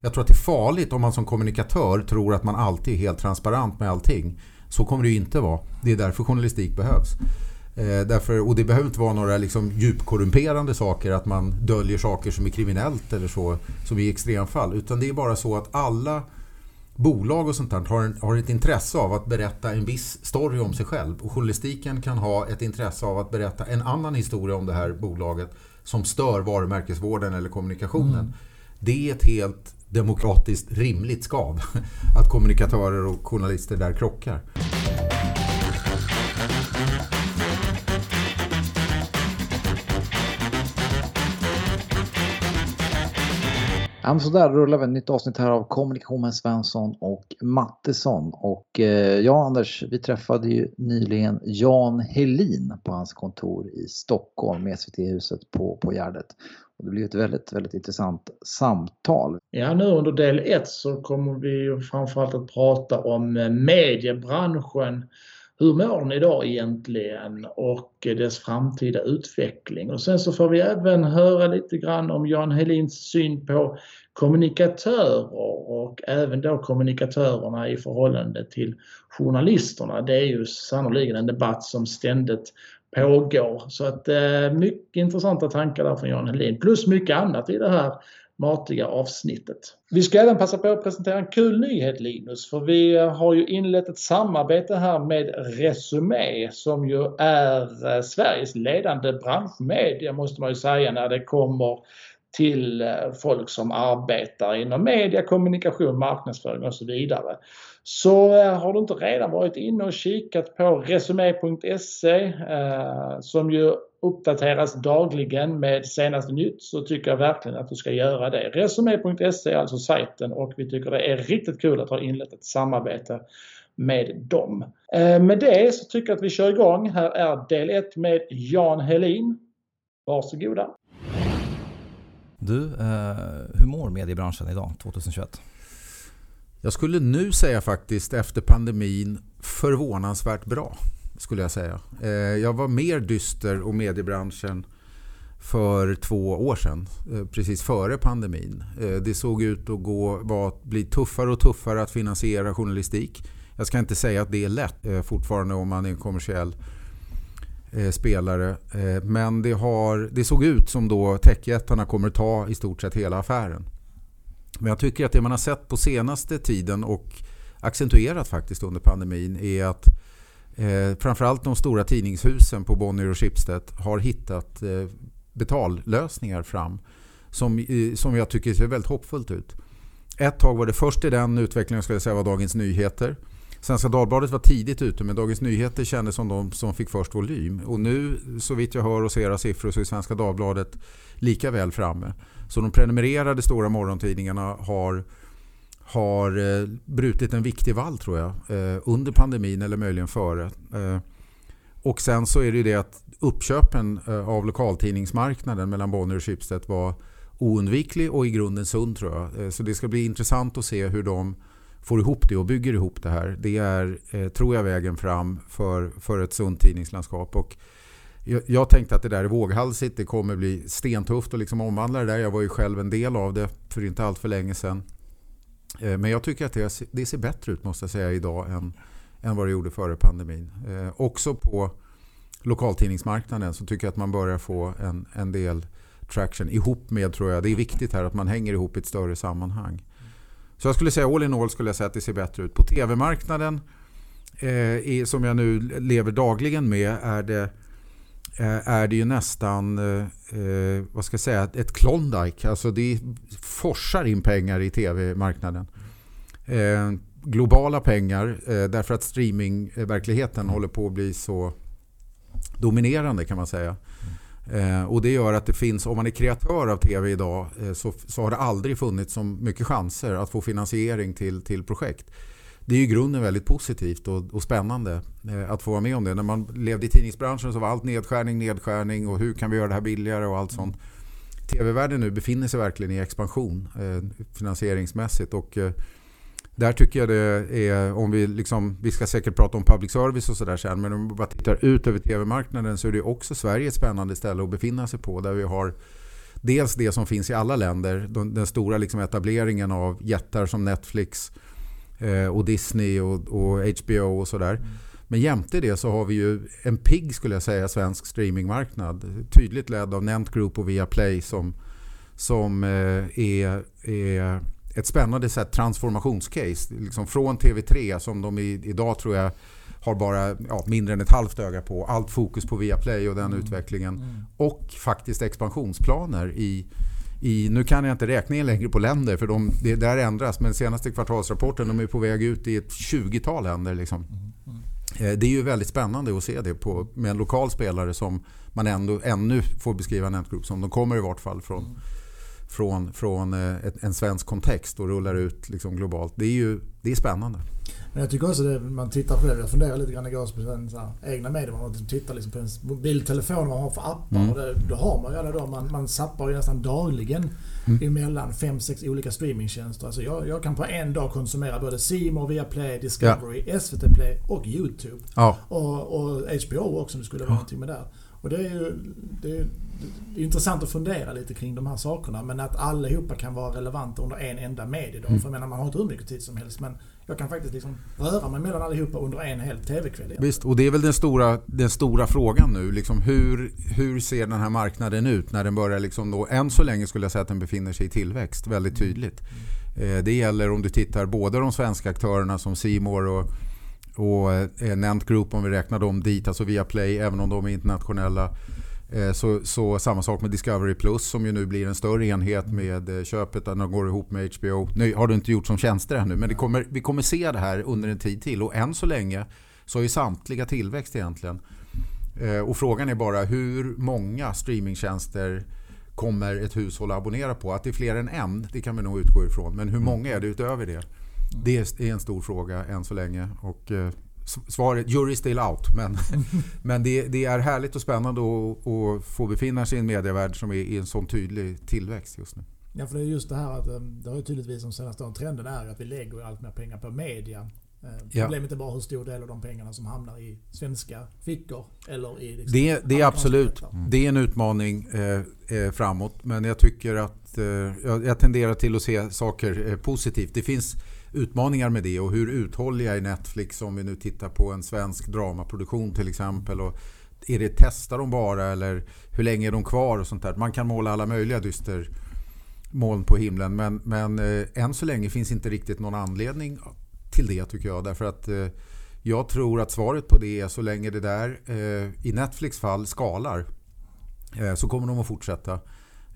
Jag tror att det är farligt om man som kommunikatör tror att man alltid är helt transparent med allting. Så kommer det ju inte vara. Det är därför journalistik behövs. Eh, därför, och det behöver inte vara några liksom djupkorrumperande saker, att man döljer saker som är kriminellt eller så, som i extremfall. Utan det är bara så att alla bolag och sånt där har, en, har ett intresse av att berätta en viss story om sig själv. Och journalistiken kan ha ett intresse av att berätta en annan historia om det här bolaget som stör varumärkesvården eller kommunikationen. Mm. Det är ett helt demokratiskt rimligt skav att kommunikatörer och journalister där krockar. Ja, så där rullar vi ett nytt avsnitt här av Kommunikation med Svensson och Mattesson. Och eh, och Anders, vi träffade ju nyligen Jan Helin på hans kontor i Stockholm med SVT-huset på, på Gärdet. Och det blir ett väldigt, väldigt intressant samtal. Ja, nu under del 1 så kommer vi framförallt att prata om eh, mediebranschen hur mår den idag egentligen och eh, dess framtida utveckling? Och sen så får vi även höra lite grann om Jan Helins syn på kommunikatörer och även då kommunikatörerna i förhållande till journalisterna. Det är ju sannoliken en debatt som ständigt pågår. Så att eh, mycket intressanta tankar där från Jan Helin plus mycket annat i det här matiga avsnittet. Vi ska även passa på att presentera en kul nyhet Linus, för vi har ju inlett ett samarbete här med Resumé som ju är eh, Sveriges ledande branschmedia måste man ju säga när det kommer till eh, folk som arbetar inom media, kommunikation, marknadsföring och så vidare. Så eh, har du inte redan varit inne och kikat på resumé.se eh, som ju uppdateras dagligen med senaste nytt så tycker jag verkligen att du ska göra det. Resumé.se är alltså sajten och vi tycker det är riktigt kul att ha inlett ett samarbete med dem. Med det så tycker jag att vi kör igång. Här är del 1 med Jan Helin. Varsågoda. Du, eh, hur mår mediebranschen idag 2021? Jag skulle nu säga faktiskt efter pandemin förvånansvärt bra. Skulle jag säga. Eh, jag var mer dyster om mediebranschen för två år sedan. Eh, precis före pandemin. Eh, det såg ut att gå, var, bli tuffare och tuffare att finansiera journalistik. Jag ska inte säga att det är lätt eh, fortfarande om man är en kommersiell Eh, spelare. Eh, men det, har, det såg ut som då techjättarna kommer ta i stort sett hela affären. Men jag tycker att det man har sett på senaste tiden och accentuerat faktiskt under pandemin är att eh, framförallt de stora tidningshusen på Bonnier och Schibsted har hittat eh, betallösningar fram som, eh, som jag tycker ser väldigt hoppfullt ut. Ett tag var det först i den utvecklingen skulle jag säga var Dagens Nyheter. Svenska Dagbladet var tidigt ute men Dagens Nyheter kändes som de som fick först volym. Och nu så vitt jag hör och ser era siffror så är Svenska Dagbladet lika väl framme. Så de prenumererade stora morgontidningarna har, har eh, brutit en viktig vall tror jag. Eh, under pandemin eller möjligen före. Eh, och sen så är det ju det att uppköpen eh, av lokaltidningsmarknaden mellan Bonnier och Schibsted var oundviklig och i grunden sund tror jag. Eh, så det ska bli intressant att se hur de får ihop det och bygger ihop det här. Det är, eh, tror jag, vägen fram för, för ett sunt tidningslandskap. Och jag, jag, tänkte att det där är våghalsigt. Det kommer bli stentufft att liksom omvandla det där. Jag var ju själv en del av det för inte allt för länge sedan. Eh, men jag tycker att det, det ser bättre ut måste jag säga idag än, än vad det gjorde före pandemin. Eh, också på lokaltidningsmarknaden så tycker jag att man börjar få en, en del traction ihop med, tror jag, det är viktigt här att man hänger ihop i ett större sammanhang. Så jag skulle säga all in all skulle jag säga att det ser bättre ut. På tv-marknaden eh, som jag nu lever dagligen med är det Eh, är det ju nästan eh, eh, vad ska jag säga, ett Klondike. Alltså det forsar in pengar i tv-marknaden. Eh, globala pengar eh, därför att streamingverkligheten mm. håller på att bli så dominerande kan man säga. Mm. och det gör att det finns, om man är kreatör av tv idag så, så har det aldrig funnits så mycket chanser att få finansiering till, till projekt det är i grunden väldigt positivt och, och, spännande eh, att få vara med om det. När man levde i tidningsbranschen så var allt nedskärning, nedskärning och hur kan vi göra det här billigare och allt sånt. TV-världen nu befinner sig verkligen i expansion eh, finansieringsmässigt och eh, där tycker jag det är, om vi liksom, vi ska säkert prata om public service och sådär sen, men om vi bara tittar ut över tv-marknaden så är det också Sverige ett spännande ställe att befinna sig på där vi har dels det som finns i alla länder. Den, den stora liksom etableringen av jättar som Netflix eh, och Disney och, och HBO och sådär. Mm. Men jämte det så har vi ju en pigg skulle jag säga svensk streamingmarknad. Tydligt ledd av Nent Group och Viaplay som, som eh, är, är ett spännande sätt transformationscase. Liksom från TV3 som de i, idag tror jag har bara ja, mindre än ett halvt öga på. Allt fokus på Viaplay och den mm. utvecklingen. Mm. Och faktiskt expansionsplaner i, i, nu kan jag inte räkningen längre på länder för de, det där ändras. Men senaste kvartalsrapporten de är på väg ut i ett 20-tal länder. Liksom. Mm. mm. Eh, det är ju väldigt spännande att se det på, med en lokal spelare som man ändå, ännu får beskriva Netgroup som. De kommer i vart fall från mm från, från eh, en svensk kontext och rullar ut liksom globalt. Det är ju det är spännande. Men jag tycker också det, man tittar på det, jag funderar lite grann igår på en så här, egna medier, man tittar liksom på en mobiltelefon, vad man har för appar. Mm. Och det, då har man ju alla de, man, man zappar ju nästan dagligen mm. emellan fem, sex olika streamingtjänster. Alltså jag, jag kan på en dag konsumera både More, Viaplay, Discovery, ja. SVT Play och YouTube. Ja. Och, och HBO också om det skulle vara ja. någonting med där. Och det är ju det är, intressant att fundera lite kring de här sakerna. Men att allihopa kan vara relevanta under en enda mediedag. Mm. För jag menar, man har inte hur mycket tid som helst. Men jag kan faktiskt liksom röra mig mellan allihopa under en hel TV-kväll. Visst, och det är väl den stora, den stora frågan nu. Liksom hur, hur ser den här marknaden ut när den börjar liksom då, än så länge skulle jag säga att den befinner sig i tillväxt väldigt tydligt. Mm. Det gäller om du tittar både de svenska aktörerna som Simor och och eh, Nent Group om vi räknar dem dit, alltså via Play, även om de är internationella. Eh, så, så, samma sak med Discovery Plus som ju nu blir en större enhet med eh, köpet de går ihop med HBO. Nu har du inte gjort som tjänster ännu men kommer, vi kommer se det här under en tid till och än så länge så är samtliga tillväxt egentligen. Eh, och frågan är bara hur många streamingtjänster kommer ett hushåll att abonnera på? Att det är fler än en, det kan vi nog utgå ifrån. Men hur många är det utöver det? Det är en stor fråga än så länge. Och eh, svaret, jury still out. Men, men det, det, är härligt och spännande att, att få befinna sig i en medievärld som är i en sån tydlig tillväxt just nu. Ja, för det är just det här att eh, det har ju tydligtvis de senaste åren trenden är att vi lägger allt mer pengar på media. Eh, problemet är bara hur stor del av de pengarna som hamnar i svenska fickor. Eller i liksom det, det är absolut det är en utmaning eh, framåt. Men jag tycker att eh, jag, jag tenderar till att se saker eh, positivt. Det finns utmaningar med det och hur uthålliga är Netflix om vi nu tittar på en svensk dramaproduktion till exempel. Och är det testar de bara eller hur länge är de kvar och sånt där. Man kan måla alla möjliga dyster moln på himlen men, men eh, än så länge finns inte riktigt någon anledning till det tycker jag. Därför att eh, jag tror att svaret på det är så länge det där eh, i Netflix fall skalar eh, så kommer de att fortsätta.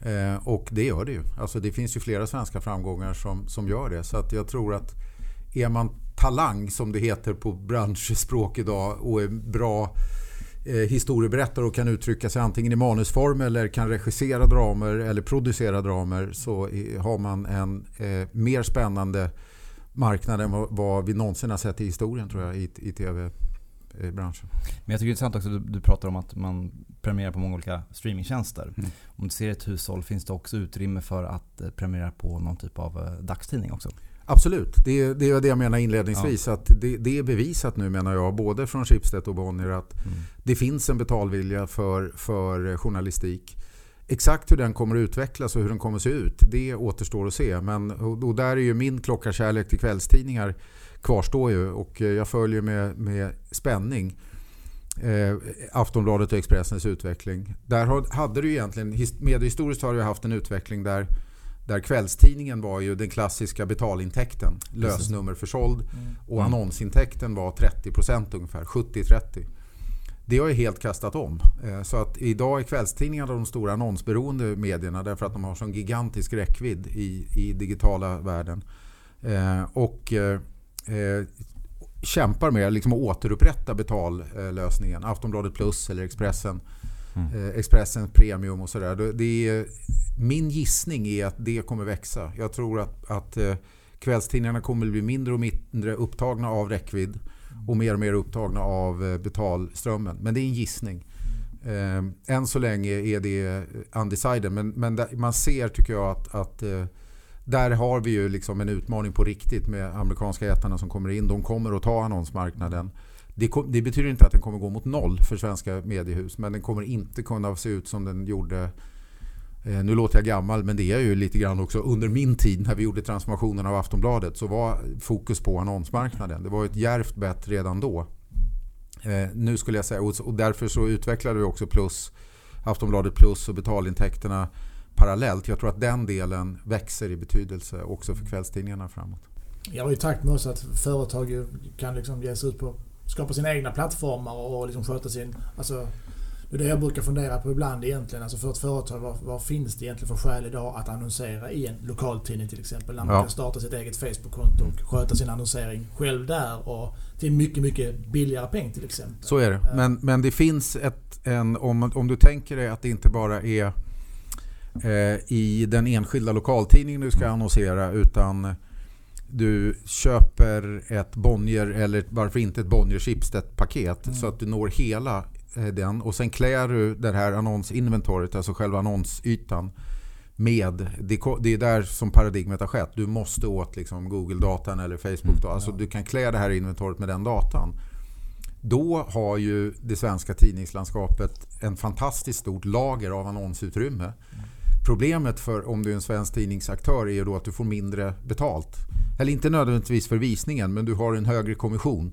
Eh, och det gör det ju. Alltså det finns ju flera svenska framgångar som, som gör det. Så att jag tror att är man talang som det heter på branschspråk idag och är bra eh, historieberättare och kan uttrycka sig antingen i manusform eller kan regissera dramer eller producera dramer så har man en eh, mer spännande marknad än vad, vad vi någonsin har sett i historien tror jag i, i tv branschen. Men jag tycker det är intressant också, du, du pratar om att man prenumererar på många olika streamingtjänster. Mm. Om du ser ett hushåll, finns det också utrymme för att eh, prenumerera på någon typ av eh, dagstidning också? Absolut, det, det är det jag menar inledningsvis. Ja. Att det, det, är bevisat nu menar jag, både från Schibsted och Bonnier att mm. det finns en betalvilja för, för journalistik. Exakt hur den kommer att utvecklas och hur den kommer att se ut, det återstår att se. Men, och, där är ju min klockarkärlek till kvällstidningar kvarstår ju och eh, jag följer med, med spänning eh, Aftonbladet och Expressens utveckling. Där hade du egentligen, mediehistoriskt har du haft en utveckling där, där kvällstidningen var ju den klassiska betalintäkten, lösnummer försåld mm. och annonsintäkten var 30% ungefär, 70-30. Det har ju helt kastat om. Eh, så att idag är kvällstidningarna de stora annonsberoende medierna därför att de har sån gigantisk räckvidd i, i digitala världen. Eh, och eh, kämpar med liksom att återupprätta betallösningen. Aftonbladet Plus eller Expressen. Mm. Eh, Expressen Premium och sådär. Det är, min gissning är att det kommer växa. Jag tror att, att eh, kvällstidningarna kommer bli mindre och mindre upptagna av räckvidd och mer och mer upptagna av eh, betalströmmen. Men det är en gissning. Än så länge är det undecided men, men man ser tycker jag att, att där har vi ju liksom en utmaning på riktigt med amerikanska jättarna som kommer in. De kommer att ta annonsmarknaden. Det, det, betyder inte att den kommer gå mot noll för svenska mediehus men den kommer inte kunna se ut som den gjorde Eh, nu låter jag gammal men det är jag ju lite grann också. Under min tid när vi gjorde transformationen av Aftonbladet så var fokus på annonsmarknaden. Det var ett järvt bett redan då. Eh, nu skulle jag säga, och därför så utvecklade vi också plus, Aftonbladet plus och betalintäkterna parallellt. Jag tror att den delen växer i betydelse också för kvällstidningarna framåt. Jag har i takt med också att företag kan liksom ge sig ut på skapa sina egna plattformar och liksom sköta sin... Alltså, det är det jag brukar fundera på ibland egentligen. Alltså för ett företag, vad, vad finns det egentligen för skäl idag att annonsera i en lokaltidning till exempel? När man ja. kan starta sitt eget Facebook-konto och sköta sin annonsering själv där och till mycket, mycket billigare peng till exempel. Så är det. Men, men det finns ett, en, om, om du tänker dig att det inte bara är eh, i den enskilda lokaltidningen du ska annonsera utan du köper ett Bonnier eller varför inte ett Bonnier Schibsted-paket mm. så att du når hela eh, den och sen klär du det här annonsinventoriet, alltså själva annonsytan med, det är där som paradigmet har skett. Du måste åt liksom Google-datan eller Facebook. Då. Mm, alltså du kan klä det här inventoriet med den datan. Då har ju det svenska tidningslandskapet en fantastiskt stort lager av annonsutrymme. Mm. Problemet för om du är en svensk tidningsaktör är ju då att du får mindre betalt. Eller inte nödvändigtvis för visningen, men du har en högre kommission.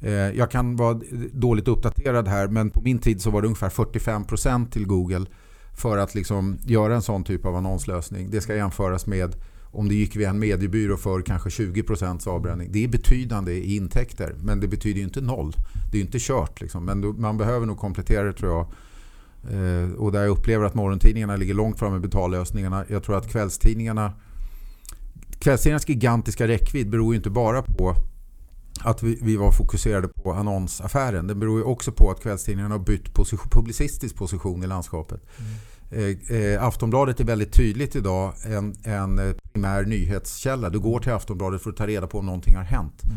Eh, jag kan vara dåligt uppdaterad här, men på min tid så var det ungefär 45% till Google för att liksom göra en sån typ av annonslösning. Det ska jämföras med om det gick via en mediebyrå för kanske 20% avbränning. Det är betydande i intäkter, men det betyder ju inte noll. Det är ju inte kört. Liksom. Men man behöver nog komplettera det tror jag. Eh, och där jag upplever att morgontidningarna ligger långt fram med betallösningarna. Jag tror att kvällstidningarna Kvällstidningarnas gigantiska räckvidd beror inte bara på att vi, vi, var fokuserade på annonsaffären. Det beror ju också på att kvällstidningarna har bytt position, publicistisk position i landskapet. Mm. Eh, eh, Aftonbladet är väldigt tydligt idag en, en primär nyhetskälla. Du går till Aftonbladet för att ta reda på om någonting har hänt. Mm.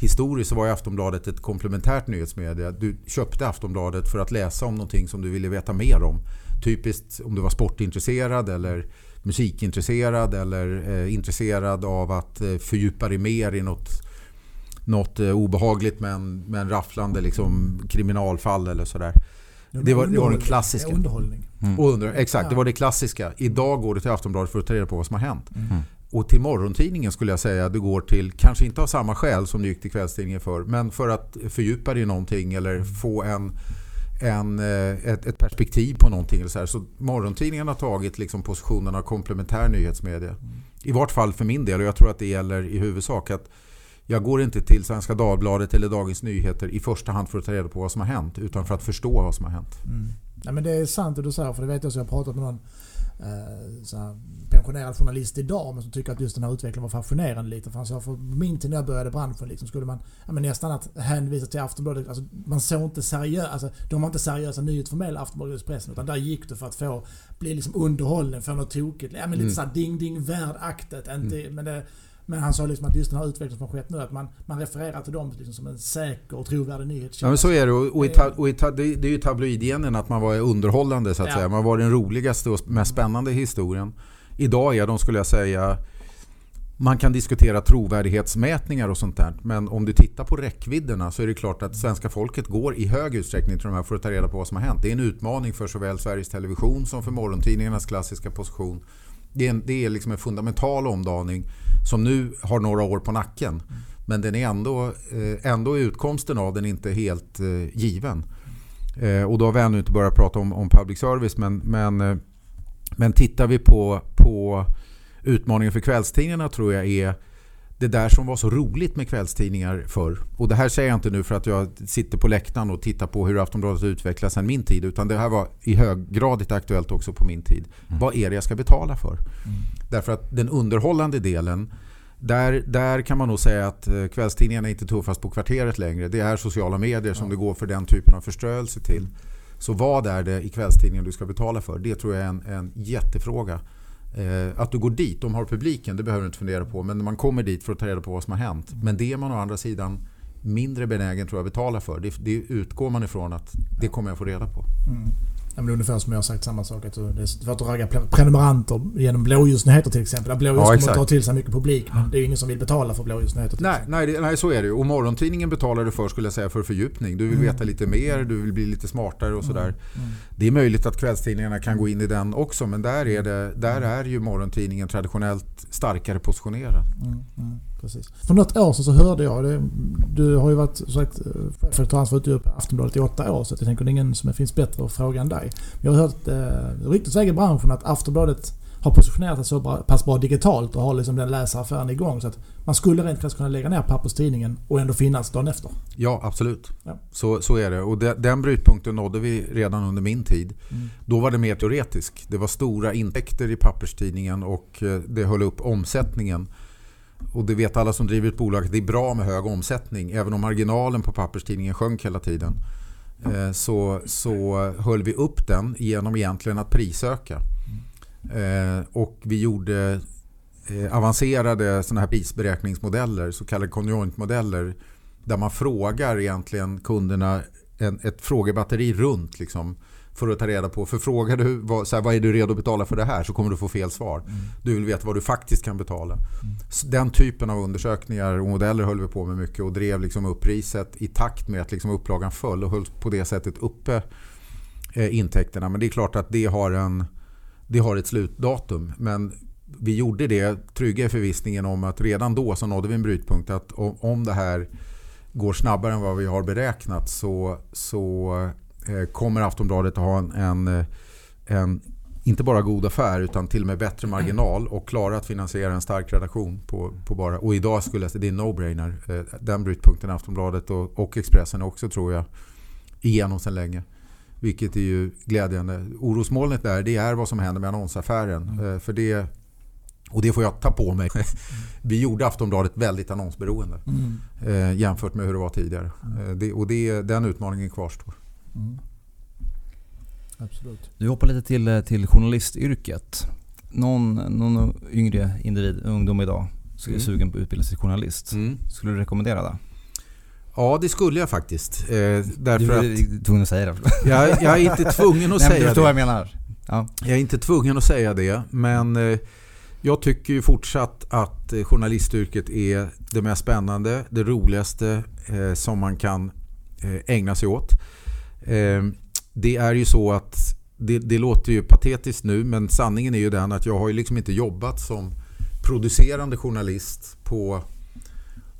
Historiskt så var Aftonbladet ett komplementärt nyhetsmedia. Du köpte Aftonbladet för att läsa om någonting som du ville veta mer om. Typiskt om du var sportintresserad eller musikintresserad eller eh, intresserad av att eh, fördjupa dig mer i något, något eh, obehagligt men, men rafflande liksom, kriminalfall eller sådär. Det var, det var den klassiska. Underhållning. Mm. Under, exakt, det var det klassiska. Idag går du till Aftonbladet för att ta reda på vad som har hänt. Mm. Och till morgontidningen skulle jag säga att du går till, kanske inte av samma skäl som du gick till kvällstidningen för, men för att fördjupa dig i någonting eller få en en, eh, ett, ett, perspektiv på någonting. Så, här. så morgontidningen har tagit liksom positionen av komplementär nyhetsmedia. I vart fall för min del och jag tror att det gäller i huvudsak att jag går inte till Svenska Dagbladet eller Dagens Nyheter i första hand för att ta reda på vad som har hänt utan för att förstå vad som har hänt. Mm. Nej, men det är sant det du säger för det vet jag så jag har pratat med någon eh, så pensionerad journalist idag men som tycker att just den här utvecklingen var fascinerande lite. För han sa för min tid när jag började branschen liksom, skulle man ja, men nästan att hänvisa till Aftonbladet. Alltså, man såg inte seriöst, alltså, de var inte seriösa nyhetsförmedlare Aftonbladet Expressen utan där gick det för att få bli liksom underhållen, få något tokigt. Ja, men lite mm. såhär ding ding värdaktigt. Inte, mm. men det, men han sa liksom att just den här utvecklingen som har skett nu, att man, man refererar till dem liksom som en säker och trovärdig nyhetskälla. Ja men så är det. Och, och, i ta, och i ta, det, det är ju tabloidgenen att man var underhållande så att ja. säga. Man var den roligaste och mest spännande historien. Idag är de, skulle jag säga, man kan diskutera trovärdighetsmätningar och sånt där. Men om du tittar på räckvidderna så är det klart att svenska folket går i hög utsträckning till de här för att ta reda på vad som har hänt. Det är en utmaning för såväl Sveriges Television som för morgontidningarnas klassiska position. Det är, en, det är liksom en fundamental omdaning som nu har några år på nacken. Men den är ändå, eh, ändå är utkomsten av den inte helt eh, given. Eh, och då har vi ännu inte börjat prata om, om public service men, men, men tittar vi på, på utmaningen för kvällstidningarna tror jag är det där som var så roligt med kvällstidningar förr. Och det här säger jag inte nu för att jag sitter på läktaren och tittar på hur Aftonbladet utvecklas sedan min tid. Utan det här var i höggradigt aktuellt också på min tid. Mm. Vad är det jag ska betala för? Mm. Därför att den underhållande delen där, där kan man nog säga att eh, kvällstidningarna är inte tuffast på kvarteret längre. Det är sociala medier som det går för den typen av förströelse till. Så vad är det i kvällstidningen du ska betala för? Det tror jag är en, en jättefråga. Eh, att du går dit, de har publiken, det behöver du inte fundera på. Men man kommer dit för att ta reda på vad som har hänt. Men det är man å andra sidan mindre benägen tror jag betala för. Det, det utgår man ifrån att det kommer jag få reda på. Mm. Ja, men ungefär som jag har sagt samma sak. Att det är svårt att ragga prenumeranter genom blåljusnyheter till exempel. Där blåljus ja, kommer dra till sig mycket publik. Men det är ingen som vill betala för blåljusnyheter. Nej, nej, det, nej, så är det ju. Och morgontidningen betalar du för skulle jag säga för fördjupning. Du vill mm. veta lite mer, du vill bli lite smartare och sådär. Mm. Mm. Det är möjligt att kvällstidningarna kan gå in i den också. Men där är, det, där är ju morgontidningen traditionellt starkare positionerad. Precis. För något år sedan så hörde jag, det, du har ju varit sagt, chefredaktör upp Aftonbladet i åtta år så jag tänker det är ingen som finns bättre att fråga än dig. Jag har hört eh, ryktas i branschen att Aftonbladet har positionerat sig så pass bra digitalt och har liksom den läsaraffären igång så att man skulle rent faktiskt kunna lägga ner papperstidningen och ändå finnas dagen efter. Ja, absolut. Ja. Så, så är det. Och de, den brytpunkten nådde vi redan under min tid. Mm. Då var det mer teoretiskt. Det var stora intäkter i papperstidningen och eh, det höll upp omsättningen och det vet alla som driver ett bolag, det är bra med hög omsättning. Även om marginalen på papperstidningen sjönk hela tiden. Eh, så, så höll vi upp den genom egentligen att prisöka. Eh, och vi gjorde eh, avancerade såna här prisberäkningsmodeller, så kallade konjointmodeller. Där man frågar egentligen kunderna en, ett frågebatteri runt. Liksom, för att ta reda på. För frågar du vad, så här, vad är du redo att betala för det här så kommer du få fel svar. Mm. Du vill veta vad du faktiskt kan betala. Mm. Den typen av undersökningar och modeller höll vi på med mycket och drev liksom upp priset i takt med att liksom upplagan föll och höll på det sättet uppe eh, intäkterna. Men det är klart att det har, en, det har ett slutdatum. Men vi gjorde det trygga i förvissningen om att redan då så nådde vi en brytpunkt att om, om det här går snabbare än vad vi har beräknat så, så kommer Aftonbladet att ha en, en, eh, en, inte bara god affär utan till och med bättre marginal och klara att finansiera en stark redaktion på, på bara. Och idag skulle jag säga det är no-brainer. Eh, den brytpunkten Aftonbladet och, och Expressen också tror jag igenom sedan länge. Vilket är ju glädjande. Orosmolnet där det är vad som händer med annonsaffären. Mm. För det, och det får jag ta på mig. Vi gjorde Aftonbladet väldigt annonsberoende mm. jämfört med hur det var tidigare. Mm. Det, och det, den utmaningen kvarstår. Mm. Absolut. Du hoppar lite till, eh, till journalistyrket. Någon, någon yngre individ, ungdom idag, som är mm. sugen på att utbilda sig till journalist. Mm. Skulle du rekommendera det? Ja, det skulle jag faktiskt. Eh, därför du är tvungen att säga det. jag, jag är inte tvungen att säga det. Jag menar. Ja. Jag är inte tvungen att säga det, men eh, jag tycker ju fortsatt att eh, journalistyrket är det mest spännande, det roligaste eh, som man kan eh, ägna sig åt. Ehm, det är ju så att det, det, låter ju patetiskt nu men sanningen är ju den att jag har ju liksom inte jobbat som producerande journalist på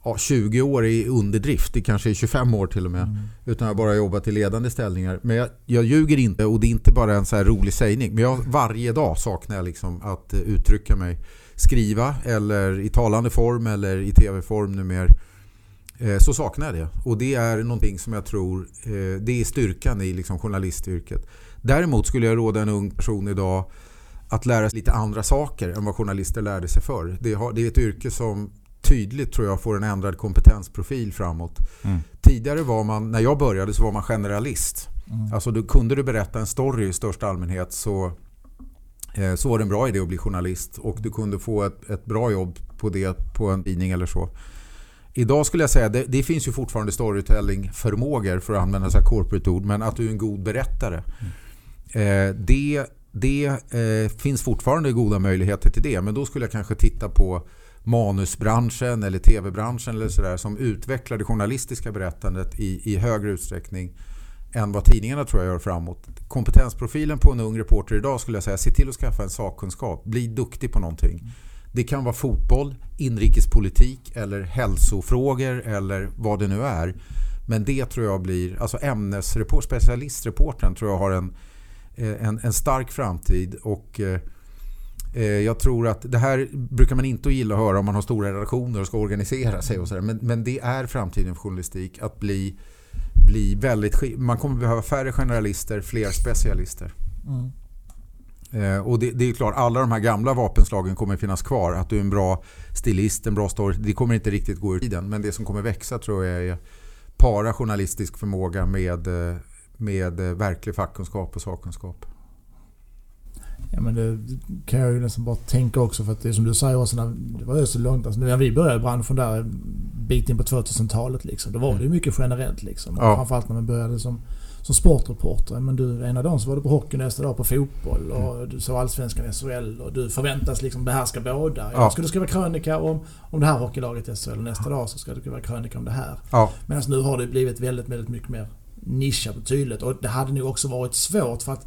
ja, 20 år i underdrift, det kanske är 25 år till och med. Mm. Utan jag bara jobbat i ledande ställningar. Men jag, jag ljuger inte och det är inte bara en så här rolig sägning. Men jag, varje dag saknar jag liksom att uttrycka mig. Skriva eller i talande form eller i tv-form numera. Eh, så saknar jag det. Och det är någonting som jag tror eh, det är styrkan i liksom journalistyrket. Däremot skulle jag råda en ung person idag att lära sig lite andra saker än vad journalister lärde sig förr. Det, är ett yrke som tydligt tror jag får en ändrad kompetensprofil framåt. Mm. Tidigare var man, när jag började så var man generalist. Mm. Alltså du, kunde du berätta en story i största allmänhet så, eh, så var det en bra idé att bli journalist och du kunde få ett, ett bra jobb på det på en tidning eller så. Idag skulle jag säga det, det finns ju fortfarande storytelling-förmågor för att använda så här corporate-ord men att du är en god berättare. Mm. Eh, det det eh, finns fortfarande goda möjligheter till det men då skulle jag kanske titta på manusbranschen eller tv-branschen eller sådär som utvecklar det journalistiska berättandet i, i högre utsträckning än vad tidningarna tror jag gör framåt. Kompetensprofilen på en ung reporter idag skulle jag säga, se till att skaffa en sakkunskap. Bli duktig på någonting. Det kan vara fotboll, inrikespolitik eller hälsofrågor eller vad det nu är. Men det tror jag blir, alltså ämnesreport, specialistreporten tror jag har en, eh, en, en stark framtid och eh, eh, jag tror att det här brukar man inte gilla att höra om man har stora redaktioner och ska organisera sig och sådär. Men, men det är framtiden för journalistik att bli, bli väldigt, man kommer behöva färre generalister, fler specialister. Mm. Eh, och det, det, är klart, alla de här gamla vapenslagen kommer finnas kvar. Att du är en bra stilist, en bra story, det kommer inte riktigt gå ur tiden. Men det som kommer växa tror jag är para journalistisk förmåga med, eh, med eh, verklig fackkunskap och sakkunskap. Ja men det kan jag ju nästan bara tänka också för att det är som du säger när det var ju så långt. Alltså när vi började i branschen där bit in på 2000-talet. Liksom. Då var det ju mycket generellt. Liksom. Ja. Framförallt när man började som, som sportreporter. Men du, ena dagen så var du på hockey, nästa dag på fotboll. Och du såg Allsvenskan, SHL och du förväntas liksom behärska båda. Ja. Ja. Ska du skriva krönika om, om det här hockeylaget i SHL och nästa dag så ska du skriva krönika om det här. Ja, Medan nu har det blivit väldigt, väldigt mycket mer nischat och tydligt. Och det hade nog också varit svårt för att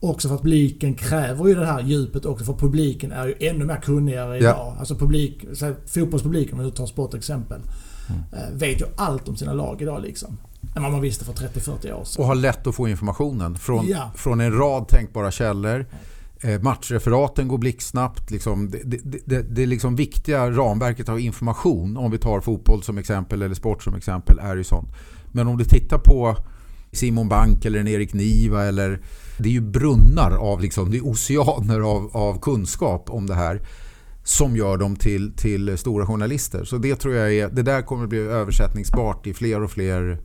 Också för att publiken kräver ju det här djupet också för publiken är ju ännu mer kunnigare Ja. idag. Alltså publik, fotbollspubliken om vi nu tar sportexempel. Mm. eh, Vet ju allt om sina lag idag liksom. Än vad man visste för 30-40 år sedan. och har lätt att få informationen från, Ja. från en rad tänkbara källor. Eh, matchreferaten går blixtsnabbt. Liksom, det, det, det, det liksom viktiga ramverket av information, om vi tar fotboll som exempel eller sport som exempel, är ju sånt. Men om du tittar på Simon Bank eller en Erik Niva eller det är ju brunnar av liksom, det är oceaner av, av kunskap om det här som gör dem till, till stora journalister. Så det tror jag är, det där kommer att bli översättningsbart i fler och fler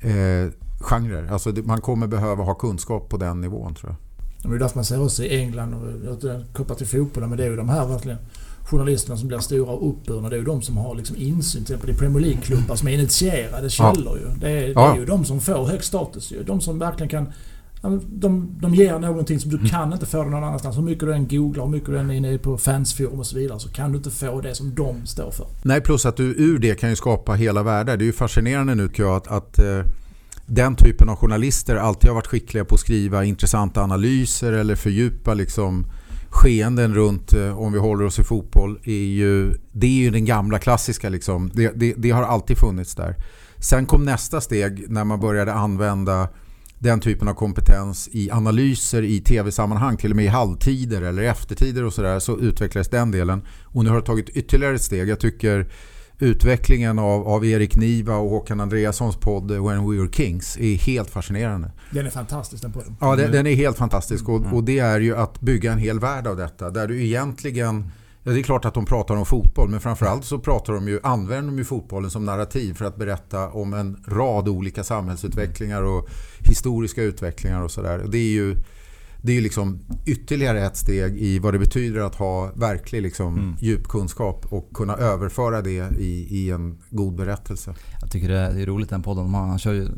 eh, genrer. Alltså det, man kommer behöva ha kunskap på den nivån tror jag. Det är därför man ser också i England och kopplat till fotbollen. Men det är ju de här verkligen journalisterna som blir stora och uppburna. Det är ju de som har liksom insyn. Till exempel i Premier League-klubbar som är initierade källor ju. Det är, det Ja. är ju de som får hög status ju. De som verkligen kan... De, de ger någonting som du Mm. kan inte få någon annanstans. Hur mycket du än googlar, hur mycket du än är inne på fansforum och så vidare. Så kan du inte få det som de står för. Nej, plus att du ur det kan ju skapa hela världar. Det är ju fascinerande nu tycker jag att, att eh, den typen av journalister alltid har varit skickliga på att skriva intressanta analyser eller fördjupa liksom skeenden runt, eh, om vi håller oss i fotboll, är ju, det är ju den gamla klassiska. Liksom. Det, det, det har alltid funnits där. Sen kom nästa steg när man började använda den typen av kompetens i analyser i tv-sammanhang, till och med i halvtider eller eftertider och sådär, så utvecklades den delen. Och nu har det tagit ytterligare ett steg. Jag tycker utvecklingen av, av Erik Niva och Håkan Andreassons podd When We Were Kings är helt fascinerande. Den är fantastisk den podden. Ja, den, Mm. den är helt fantastisk och, och det är ju att bygga en hel värld av detta. Där du egentligen, ja det är klart att de pratar om fotboll men framförallt så pratar de ju, använder de ju fotbollen som narrativ för att berätta om en rad olika samhällsutvecklingar och historiska utvecklingar och sådär. Det är ju det är liksom ytterligare ett steg i vad det betyder att ha verklig liksom Mm. djup kunskap och kunna överföra det i, i en god berättelse. Jag tycker det är, roligt den podden. Han, kör ju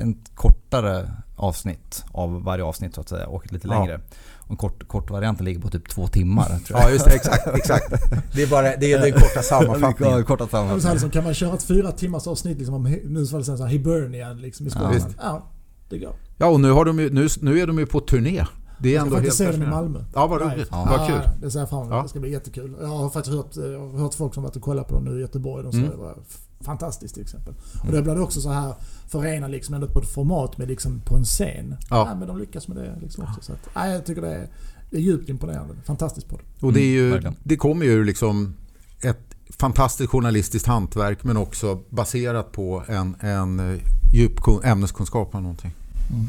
en kortare avsnitt av varje avsnitt så att säga och lite Ja. längre. Och en kort, kort varianten ligger på typ två timmar tror jag. Ja, just det. Exakt. exakt. Det är bara det är den korta sammanfattningen. Ja, korta Ja, men så här, sammanfattning. liksom, kan man köra ett fyra timmars avsnitt liksom, om, nu så här Hibernian liksom, i Ja, Skåne? visst. Ja, det går. Ja, och nu, har de ju, nu, nu är de ju på turné. Det är Jag ska ändå faktiskt helt se den i. Malmö. Ja, vad roligt. Ja. Vad kul. Ja, det ser jag fram emot. Ja. Det ska bli jättekul. Jag har faktiskt hört, jag har hört folk som varit och kollat på dem nu i Göteborg. De sa Mm. det var f- fantastiskt till exempel. Och det blir också så här förena liksom ändå på ett format med liksom på en scen. Ja. Ja. men de lyckas med det liksom också. Så att, nej, jag tycker det är, det är djupt imponerande. Fantastiskt på det. Och det, är Mm, ju, verkligen. det kommer ju liksom ett fantastiskt journalistiskt hantverk men också baserat på en, en djup kun- ämneskunskap om någonting. Ihåg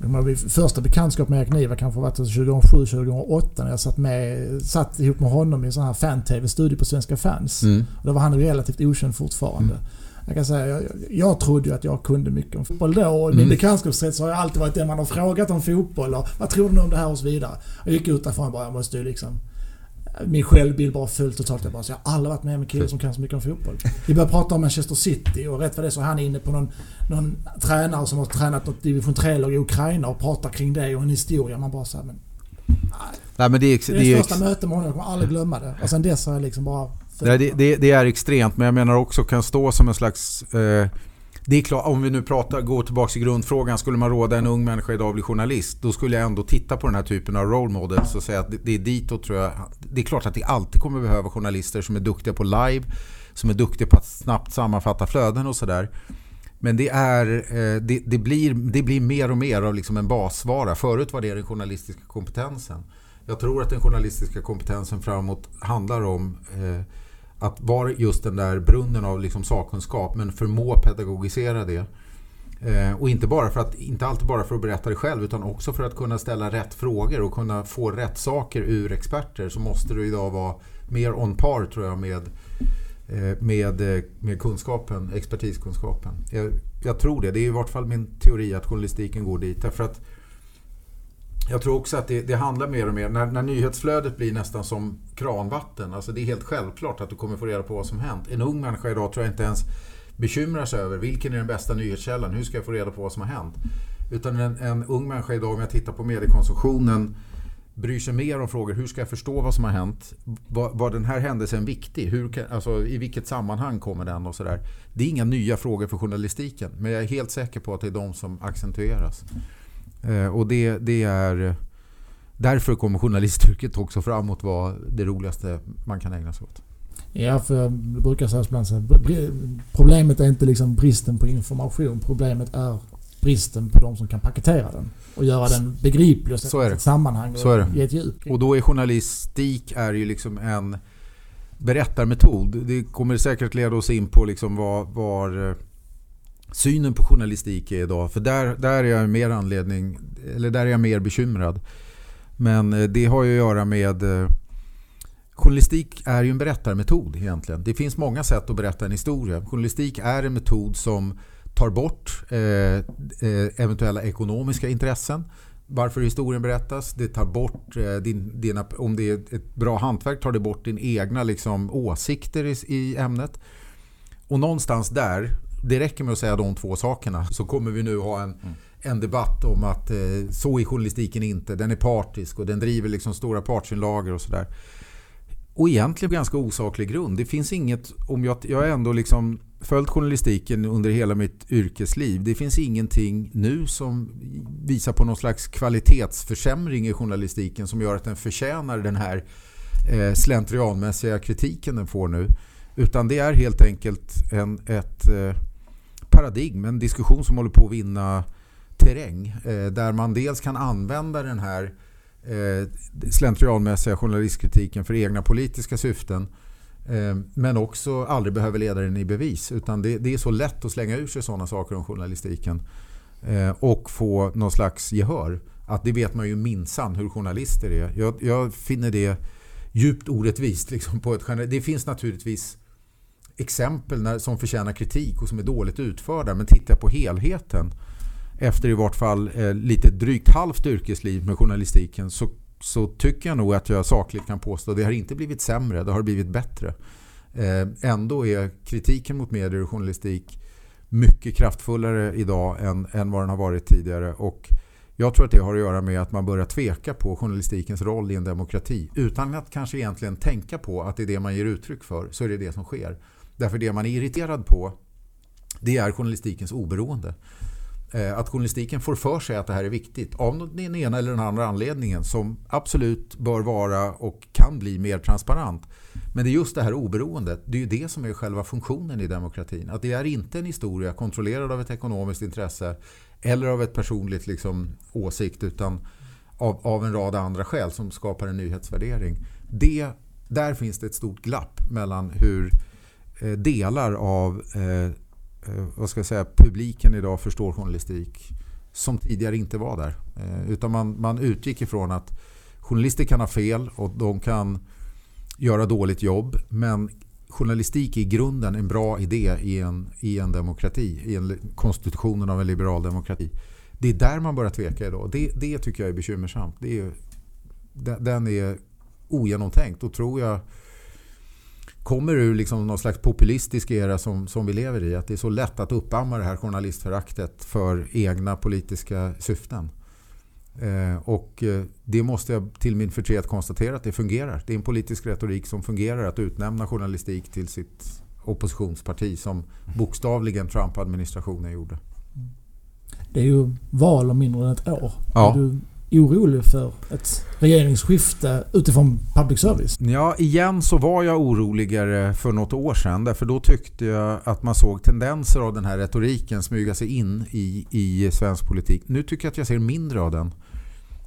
Min första bekantskap med Erik Niva kanske var 2007-2008 när jag satt, med, satt ihop med honom i en sån här fan-tv-studio på Svenska fans. Mm. Och då var han relativt okänd fortfarande. Jag kan säga, jag, jag trodde ju att jag kunde mycket om fotboll då. Och i min Mm. bekantskapskrets har jag alltid varit den man har frågat om fotboll. Och, vad tror du om det här och så vidare. Jag gick ut därifrån och bara, jag måste ju liksom... Min självbild bara föll totalt. Jag bara, så jag har aldrig varit med om en kille som kan så mycket om fotboll. Vi började prata om Manchester City och rätt vad det är så är han inne på någon, någon tränare som har tränat något division 3-lag i Ukraina och pratar kring det och en historia. Man bara såhär, men... Nej, men det, är, Det det, är är det första mötet med honom, jag kommer aldrig glömma det. Och sen dess har jag liksom bara... Nej, det, det, det är extremt, men jag menar också kan stå som en slags... Eh, det är klart, om vi nu pratar, går tillbaka till grundfrågan, skulle man råda en ung människa idag att bli journalist, då skulle jag ändå titta på den här typen av role models och säga att det, det är ditåt tror jag. Det är klart att det alltid kommer behöva journalister som är duktiga på live, som är duktiga på att snabbt sammanfatta flöden och sådär. Men det, är, eh, det, det, blir, det blir mer och mer av liksom en basvara. Förut var det den journalistiska kompetensen. Jag tror att den journalistiska kompetensen framåt handlar om eh, att vara just den där brunnen av liksom sakkunskap men förmå pedagogisera det. Eh, och inte, bara för att, inte alltid bara för att berätta det själv utan också för att kunna ställa rätt frågor och kunna få rätt saker ur experter så måste du idag vara mer on par tror jag med, eh, med, eh, med kunskapen, expertiskunskapen. Jag, jag tror det. Det är i vart fall min teori att journalistiken går dit. Därför att jag tror också att det, det, handlar mer och mer, när, när nyhetsflödet blir nästan som kranvatten, alltså det är helt självklart att du kommer få reda på vad som hänt. En ung människa idag tror jag inte ens bekymrar sig över vilken är den bästa nyhetskällan, hur ska jag få reda på vad som har hänt? Utan en, en ung människa idag, om jag tittar på mediekonsumtionen, bryr sig mer om frågor, hur ska jag förstå vad som har hänt? Var, var den här händelsen viktig? Hur kan, alltså, I vilket sammanhang kommer den? och så där. Det är inga nya frågor för journalistiken, men jag är helt säker på att det är de som accentueras. Eh, och det, det är... Därför kommer journalistyrket också framåt vara det roligaste man kan ägna sig åt. Ja, för jag brukar säga ibland så problemet är inte liksom bristen på information. Problemet är bristen på de som kan paketera den och göra den begriplig och sätta ett sammanhang och så ge ett djup. Och då är journalistik är ju liksom en berättarmetod. Det kommer säkert leda oss in på liksom var, var eh, synen på journalistik är idag. För där, där är jag mer anledning, eller där är jag mer bekymrad. Men eh, det har ju att göra med eh, Journalistik är ju en berättarmetod egentligen. Det finns många sätt att berätta en historia. Journalistik är en metod som tar bort eh, eh, eventuella ekonomiska intressen. Varför historien berättas. Det tar bort eh, din, dina, om det är ett bra hantverk tar det bort din egna liksom, åsikter i, i ämnet. Och någonstans där, det räcker med att säga de två sakerna så kommer vi nu ha en, mm. en debatt om att eh, så är journalistiken inte. Den är partisk och den driver liksom stora partsinlagor och sådär. Och egentligen på ganska osaklig grund. Det finns inget, om jag, jag har ändå liksom följt journalistiken under hela mitt yrkesliv. Det finns ingenting nu som visar på någon slags kvalitetsförsämring i journalistiken som gör att den förtjänar den här eh, slentrianmässiga kritiken den får nu. Utan det är helt enkelt en, ett eh, paradigm, en diskussion som håller på att vinna terräng. Eh, där man dels kan använda den här eh, slentrianmässiga journalistkritiken för egna politiska syften. Eh, men också aldrig behöver leda den i bevis. Utan det, det, är så lätt att slänga ur sig sådana saker om journalistiken. Och få någon slags gehör. Att det vet man ju minsann hur journalister är. Jag, jag finner det djupt orättvist. Liksom på ett, det finns naturligtvis exempel när, som förtjänar kritik och som är dåligt utförda. Men tittar jag på helheten efter i vart fall eh, lite drygt halvt yrkesliv med journalistiken så, så tycker jag nog att jag sakligt kan påstå att det har inte blivit sämre, det har blivit bättre. Eh, ändå är kritiken mot medier och journalistik mycket kraftfullare idag än, än vad den har varit tidigare. Och jag tror att det har att göra med att man börjar tveka på journalistikens roll i en demokrati. Utan att kanske egentligen tänka på att det är det man ger uttryck för så är det det som sker. Därför det man är irriterad på det är journalistikens oberoende. Eh, att journalistiken får för sig att det här är viktigt av den ena eller den andra anledningen som absolut bör vara och kan bli mer transparent. Men det är just det här oberoendet, det är ju det som är själva funktionen i demokratin. Att det är inte en historia kontrollerad av ett ekonomiskt intresse eller av ett personligt liksom, åsikt utan av, av en rad andra skäl som skapar en nyhetsvärdering. Det, där finns det ett stort glapp mellan hur eh, Eh, delar av eh, eh, vad ska jag säga, publiken idag förstår journalistik som tidigare inte var där. Eh, utan man, man utgick ifrån att journalister kan ha fel och de kan göra dåligt jobb. Men journalistik är i grunden en bra idé i en, i en demokrati, i en konstitutionen av en liberal demokrati. Det är där man börjar tveka idag. Det, det tycker jag är bekymmersamt. Det är, den är ogenomtänkt och tror jag kommer ur liksom någon slags populistisk era som, som vi lever i. Att det är så lätt att uppamma det här journalistföraktet för egna politiska syften. Eh, och eh, det måste jag till min förtret konstatera att det fungerar. Det är en politisk retorik som fungerar att utnämna journalistik till sitt oppositionsparti som bokstavligen Trump-administrationen gjorde. Det är ju val om mindre än ett år. Ja. Du orolig för ett regeringsskifte utifrån public service? Ja, igen så var jag oroligare för något år sedan. Därför då tyckte jag att man såg tendenser av den här retoriken smyga sig in i, i svensk politik. Nu tycker jag att jag ser mindre av den.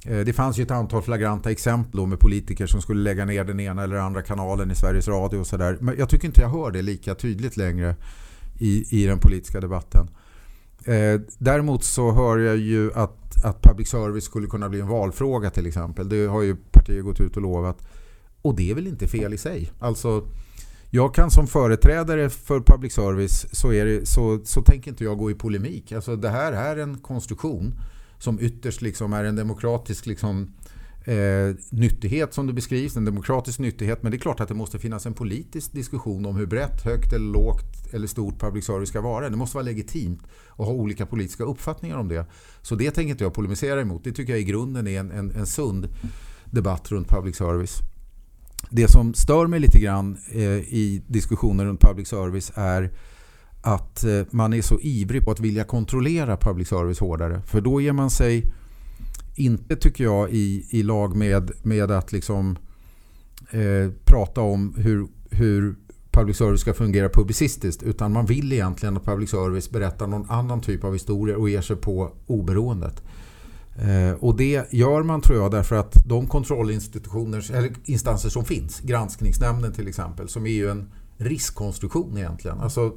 Eh, det fanns ju ett antal flagranta exempel då med politiker som skulle lägga ner den ena eller andra kanalen i Sveriges Radio och sådär. Men jag tycker inte jag hör det lika tydligt längre i, i den politiska debatten. Eh, däremot så hör jag ju att, att public service skulle kunna bli en valfråga till exempel. Det har ju partier gått ut och lovat. Och det är väl inte fel i sig. Alltså, jag kan som företrädare för public service så, är det, så, så tänker inte jag gå i polemik. Alltså, det här är en konstruktion som ytterst liksom är en demokratisk liksom, eh, nyttighet som det beskrivs, en demokratisk nyttighet. Men det är klart att det måste finnas en politisk diskussion om hur brett, högt eller lågt eller stort public service ska vara. Det måste vara legitimt att ha olika politiska uppfattningar om det. Så det tänker inte jag polemisera emot. Det tycker jag i grunden är en, en, en sund debatt runt public service. Det som stör mig lite grann eh, i diskussioner runt public service är att eh, man är så ivrig på att vilja kontrollera public service hårdare. För då ger man sig inte, tycker jag, i, i lag med, med att liksom eh, prata om hur, hur public service ska fungera publicistiskt. Utan man vill egentligen att public service berättar någon annan typ av historier och ger sig på oberoendet. Eh, och det gör man tror jag därför att de kontrollinstitutioner eller instanser som finns, granskningsnämnden till exempel, som är ju en riskkonstruktion egentligen. Alltså,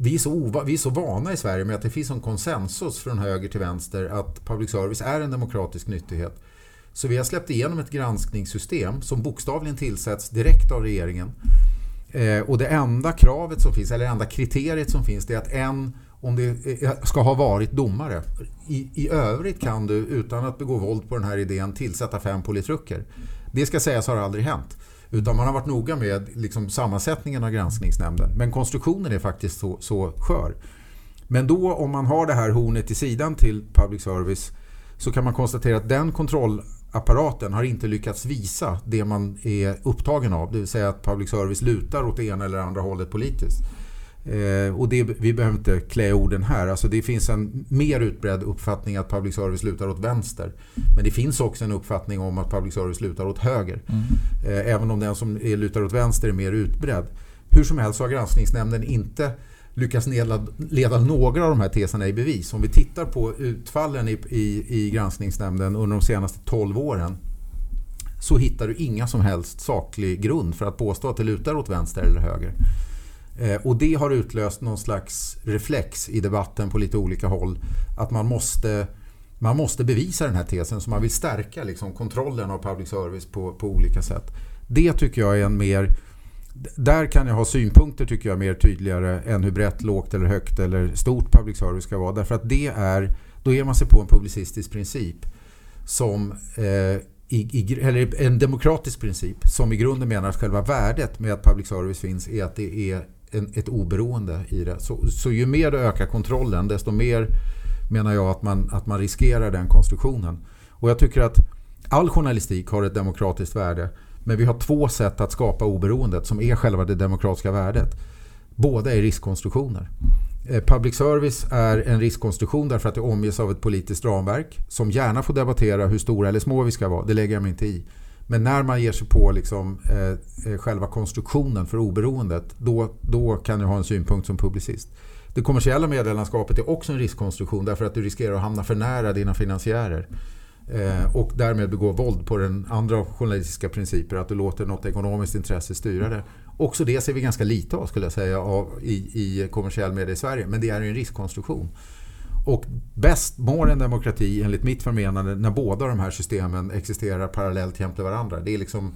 vi är, så vi är så vana i Sverige med att det finns en konsensus från höger till vänster att public service är en demokratisk nyttighet. Så vi har släppt igenom ett granskningssystem som bokstavligen tillsätts direkt av regeringen. Eh, och det enda kravet som finns, eller det enda kriteriet som finns, det är att en om det eh, ska ha varit domare. I, I övrigt kan du utan att begå våld på den här idén tillsätta fem politrucker. Det ska sägas har aldrig hänt. Utan man har varit noga med liksom, sammansättningen av granskningsnämnden. Men konstruktionen är faktiskt så, så skör. Men då om man har det här hornet i sidan till public service så kan man konstatera att den kontrollapparaten har inte lyckats visa det man är upptagen av. Det vill säga att public service lutar åt det ena eller andra hållet politiskt. Eh, och det, vi behöver inte klä orden här. Alltså det finns en mer utbredd uppfattning att public service lutar åt vänster. Men det finns också en uppfattning om att public service lutar åt höger. Mm. Eh, även om den som är lutar åt vänster är mer utbredd. Hur som helst så har granskningsnämnden inte lyckats leda, leda några av de här teserna i bevis. Om vi tittar på utfallen i, i, i granskningsnämnden under de senaste 12 åren så hittar du inga som helst saklig grund för att påstå att det lutar åt vänster eller höger. Eh, och det har utlöst någon slags reflex i debatten på lite olika håll. Att man måste, man måste bevisa den här tesen så man vill stärka liksom, kontrollen av public service på, på olika sätt. Det tycker jag är en mer... Där kan jag ha synpunkter tycker jag mer tydligare än hur brett, lågt eller högt eller stort public service ska vara. Därför att det är, då ger man sig på en publicistisk princip som eh, i, i, eller en demokratisk princip som i grunden menar att själva värdet med att public service finns är att det är en, ett oberoende i det. Så, så ju mer du ökar kontrollen desto mer menar jag att man, att man riskerar den konstruktionen. Och jag tycker att all journalistik har ett demokratiskt värde. Men vi har två sätt att skapa oberoendet som är själva det demokratiska värdet. Båda är riskkonstruktioner. Eh, public service är en riskkonstruktion därför att det omges av ett politiskt ramverk som gärna får debattera hur stora eller små vi ska vara. Det lägger jag mig inte i. Men när man ger sig på liksom, eh, eh själva konstruktionen för oberoendet då, då kan du ha en synpunkt som publicist. Det kommersiella meddelandeskapet är också en riskkonstruktion därför att du riskerar att hamna för nära dina finansiärer. Eh, och därmed begå våld på den andra journalistiska principer, att du låter något ekonomiskt intresse styra det. Också det ser vi ganska lite av skulle jag säga av, i, i kommersiell media i Sverige, men det är en riskkonstruktion. Och bäst mår en demokrati enligt mitt förmenande när båda de här systemen existerar parallellt jämte varandra. Det är liksom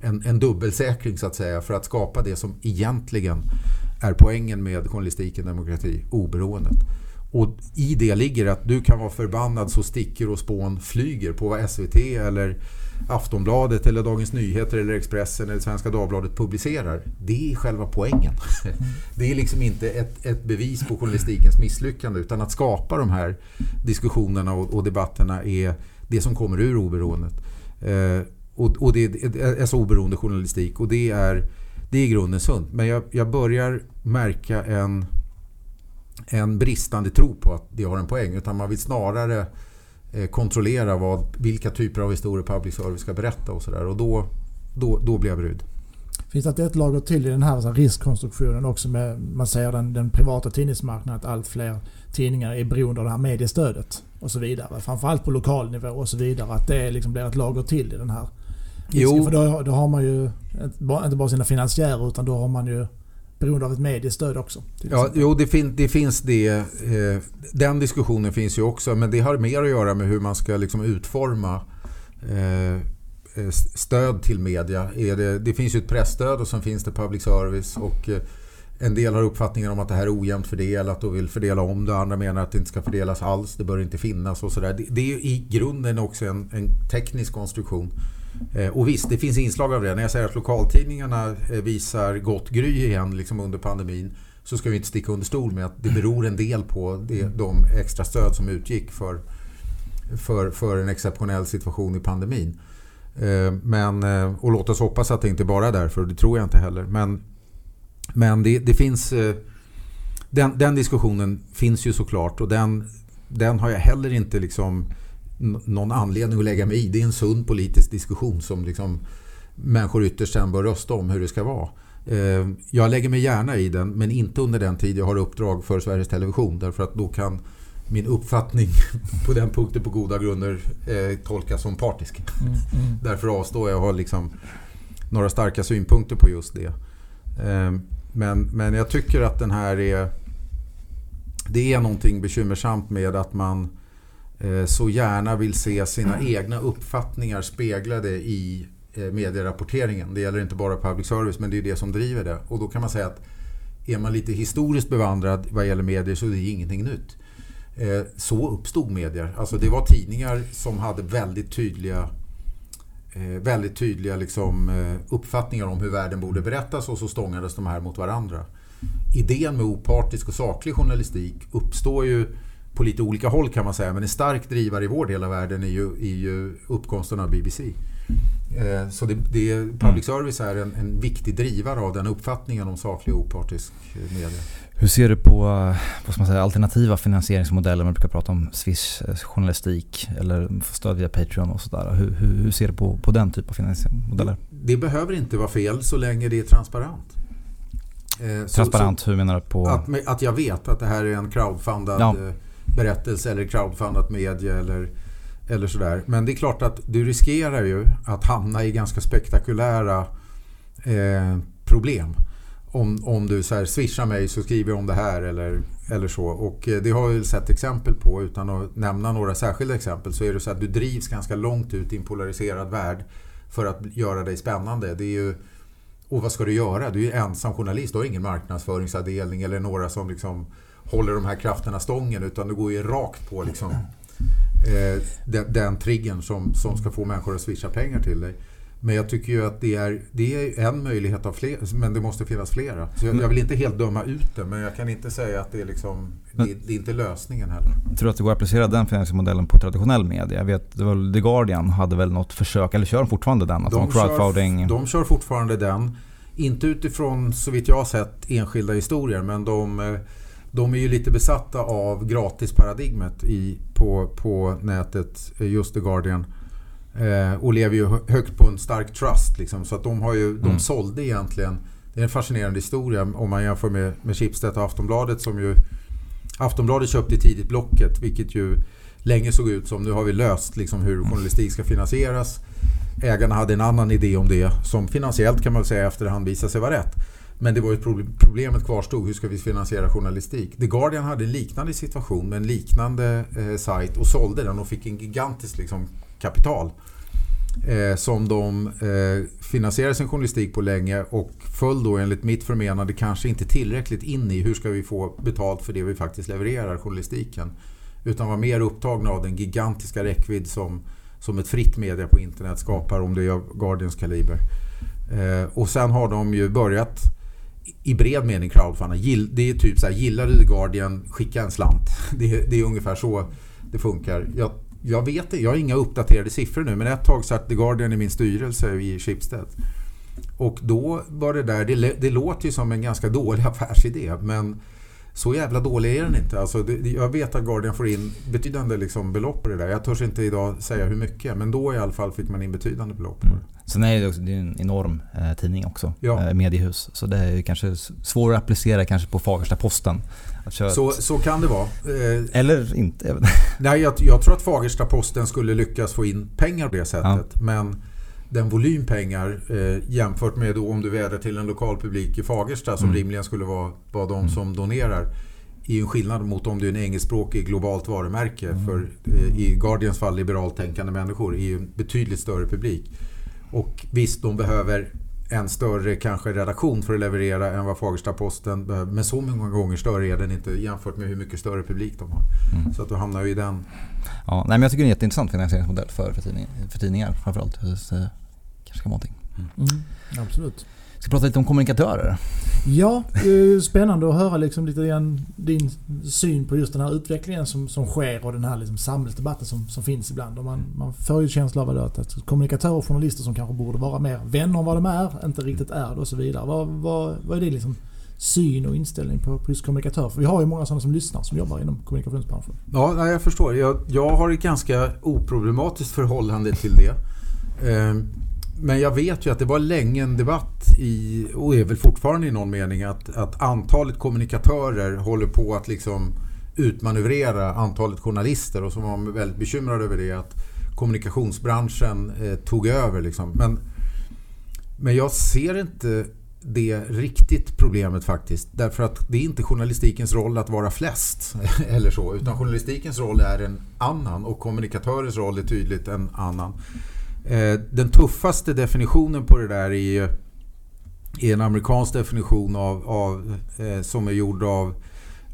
en, en dubbelsäkring så att säga för att skapa det som egentligen är poängen med journalistiken demokrati, oberoendet. Och i det ligger att du kan vara förbannad så stickor och spån flyger på vad SVT eller Aftonbladet eller Dagens Nyheter eller Expressen eller Svenska Dagbladet publicerar. Det är själva poängen. Det är liksom inte ett, ett bevis på journalistikens misslyckande utan att skapa de här diskussionerna och, och debatterna är det som kommer ur oberoendet. Eh, och, och, det är alltså oberoende journalistik och det är, det är i grunden sunt. Men jag, jag börjar märka en, en bristande tro på att det har en poäng utan man vill snarare kontrollera vad, vilka typer av historier public service ska berätta och sådär. Och då, då, då blir jag brydd. Finns det ett lager till i den här riskkonstruktionen också med, man säger den, den privata tidningsmarknaden, att allt fler tidningar är beroende av det här mediestödet och så vidare. Framförallt på lokal nivå och så vidare. Att det liksom blir ett lager till i den här risken. Jo. För då, då har man ju inte bara sina finansiärer utan då har man ju beroende av ett mediestöd också. Ja, jo, det, fin det finns det. Eh, den diskussionen finns ju också. Men det har mer att göra med hur man ska liksom utforma eh, eh stöd till media. Det, det finns ju ett pressstöd och sen finns det public service. Och, En del har uppfattningar om att det här är ojämnt fördelat och vill fördela om det. Andra menar att det inte ska fördelas alls. Det bör inte finnas och sådär. Det, det är i grunden också en, en teknisk konstruktion. Eh, och visst, det finns inslag av det. När jag säger att lokaltidningarna eh, visar gott gry igen liksom under pandemin så ska vi inte sticka under stol med att det beror en del på det, de extra stöd som utgick för, för, för en exceptionell situation i pandemin. Eh, men, och låt oss hoppas att det inte bara är därför, och det tror jag inte heller. Men, men det, det finns... Den, den, diskussionen finns ju såklart och den, den har jag heller inte liksom någon anledning att lägga mig i. Det är en sund politisk diskussion som liksom människor ytterst sen bör rösta om hur det ska vara. Jag lägger mig gärna i den men inte under den tid jag har uppdrag för Sveriges Television därför att då kan min uppfattning på den punkten på goda grunder eh, tolkas som partisk. Mm, mm. Därför avstår jag och har liksom några starka synpunkter på just det. Eh, men, men jag tycker att den här är... Det är någonting bekymmersamt med att man eh, Eh, så gärna vill se sina egna uppfattningar speglade i eh, medierapporteringen. Det gäller inte bara public service men det är det som driver det. Och då kan man säga att är man lite historiskt bevandrad vad gäller medier så är det ingenting nytt. Eh, så uppstod medier. Alltså det var tidningar som hade väldigt tydliga väldigt tydliga liksom, uppfattningar om hur världen borde berättas och så stångades de här mot varandra. Idén med opartisk och saklig journalistik uppstår ju på lite olika håll kan man säga men en stark drivare i vår del av världen är ju, är ju uppkomsten av BBC. Så det, det, public service är en, en viktig drivare av den uppfattningen om saklig och opartisk media. Hur ser du på vad ska man säga, alternativa finansieringsmodeller? Man brukar prata om Swish-journalistik eller stöd via Patreon och sådär. Hur, hur, hur, ser du på, på den typen av finansieringsmodeller? Det behöver inte vara fel så länge det är transparent. Eh, transparent, så, så, hur menar du? på? Att, att jag vet att det här är en crowdfundad ja. Berättelse eller crowdfundat media eller, eller sådär. Men det är klart att du riskerar ju att hamna i ganska spektakulära eh, problem om, om du så här swishar mig så skriver jag om det här eller, eller så. Och eh, det har vi sett exempel på utan att nämna några särskilda exempel så är det så att du drivs ganska långt ut i en polariserad värld för att göra dig spännande. Det är ju, och vad ska du göra? Du är ju ensam journalist. Du har ingen marknadsföringsavdelning eller några som liksom håller de här krafterna stången utan du går ju rakt på liksom, eh, den, den triggern som, som ska få människor att swisha pengar till dig. Men jag tycker ju att det är, det är en möjlighet av fler, men det måste finnas flera. Så jag, jag, vill inte helt döma ut det, men jag kan inte säga att det är, liksom, det, det är inte lösningen heller. Jag tror att det går att applicera den finansieringsmodellen på traditionell media? Jag vet, det var The Guardian hade väl något försök, eller kör fortfarande den? Att de, crowdfunding... kör, de kör fortfarande den. Inte utifrån, så vitt jag har sett, enskilda historier, men de, de är ju lite besatta av gratisparadigmet i, på, på nätet, just The Guardian. Eh, och lever ju högt på en stark trust. Liksom, så att de, har ju, mm. de sålde egentligen, det är en fascinerande historia om man jämför med, med Schibsted och Aftonbladet som ju Aftonbladet köpte tidigt Blocket vilket ju länge såg ut som nu har vi löst liksom, hur journalistik ska finansieras. Ägarna hade en annan idé om det som finansiellt kan man säga efterhand visade sig vara rätt. Men det var ju problemet kvarstod. Hur ska vi finansiera journalistik? The Guardian hade en liknande situation med en liknande eh, sajt och sålde den och fick en gigantisk liksom, kapital. Eh, som de eh, finansierade sin journalistik på länge och föll då enligt mitt förmenande kanske inte tillräckligt in i hur ska vi få betalt för det vi faktiskt levererar, journalistiken. Utan var mer upptagna av den gigantiska räckvidd som, som ett fritt media på internet skapar om det är av Guardians kaliber. Eh, och sen har de ju börjat i bred mening crowdfunda. Det är typ så här, gillar du The Guardian, skicka en slant. Det, det är ungefär så det funkar. Jag jag vet jag har inga uppdaterade siffror nu, men ett tag satt The Guardian i min styrelse i Schibsted. Och då var det där, det, det låter ju som en ganska dålig affärsidé, men så jävla dålig är den inte. Alltså det, jag vet att Guardian får in betydande liksom belopp på det där. Jag törs inte idag säga hur mycket, men då i alla fall fick man in betydande belopp på det. Mm. Sen är det, också, det är en enorm eh, tidning också, ja. eh, mediehus. Så det är kanske svårare att applicera kanske på Fagersta-Posten. Så, så kan det vara. Eh, Eller inte. Nej, jag, jag, tror att Fagersta-Posten skulle lyckas få in pengar på det sättet. Ja. Men den volym pengar eh, jämfört med då om du vädrar till en lokal publik i Fagersta som mm. rimligen skulle vara, vara de mm. som donerar är ju en skillnad mot om du är en engelskspråkig globalt varumärke. Mm. För eh, i Guardians fall liberalt tänkande människor är ju en betydligt större publik. Och visst, de behöver en större kanske redaktion för att leverera än vad Fagersta-Posten behöver. Men så många gånger större är den inte jämfört med hur mycket större publik de har. Mm. Så att du hamnar ju i den. Ja, nej, men jag tycker det är en jätteintressant finansieringsmodell för, för, tidningar, för tidningar framförallt. Eh, kanske kan vara någonting. Mm. Absolut. Ska prata lite om kommunikatörer. Ja, det är spännande att höra liksom lite grann din syn på just den här utvecklingen som, som sker och den här liksom samhällsdebatten som, som finns ibland. Och man, man får ju känsla av att, att kommunikatörer och journalister som kanske borde vara mer vänner än vad de är, inte riktigt är det och så vidare. Vad, vad, vad är din liksom syn och inställning på, på just kommunikatörer? För vi har ju många sådana som lyssnar som jobbar inom kommunikationsbranschen. Ja, jag förstår. Jag, jag har ett ganska oproblematiskt förhållande till det. Men jag vet ju att det var länge en debatt i, och är väl fortfarande i någon mening, att, att antalet kommunikatörer håller på att liksom utmanövrera antalet journalister och så var man väldigt bekymrad över det. Att kommunikationsbranschen eh, tog över. Liksom. Men, men jag ser inte det riktigt problemet faktiskt. Därför att det är inte journalistikens roll att vara flest eller så. Utan journalistikens roll är en annan och kommunikatörens roll är tydligt en annan. Eh, den tuffaste definitionen på det där är, är en amerikansk definition av, av eh, som är gjord av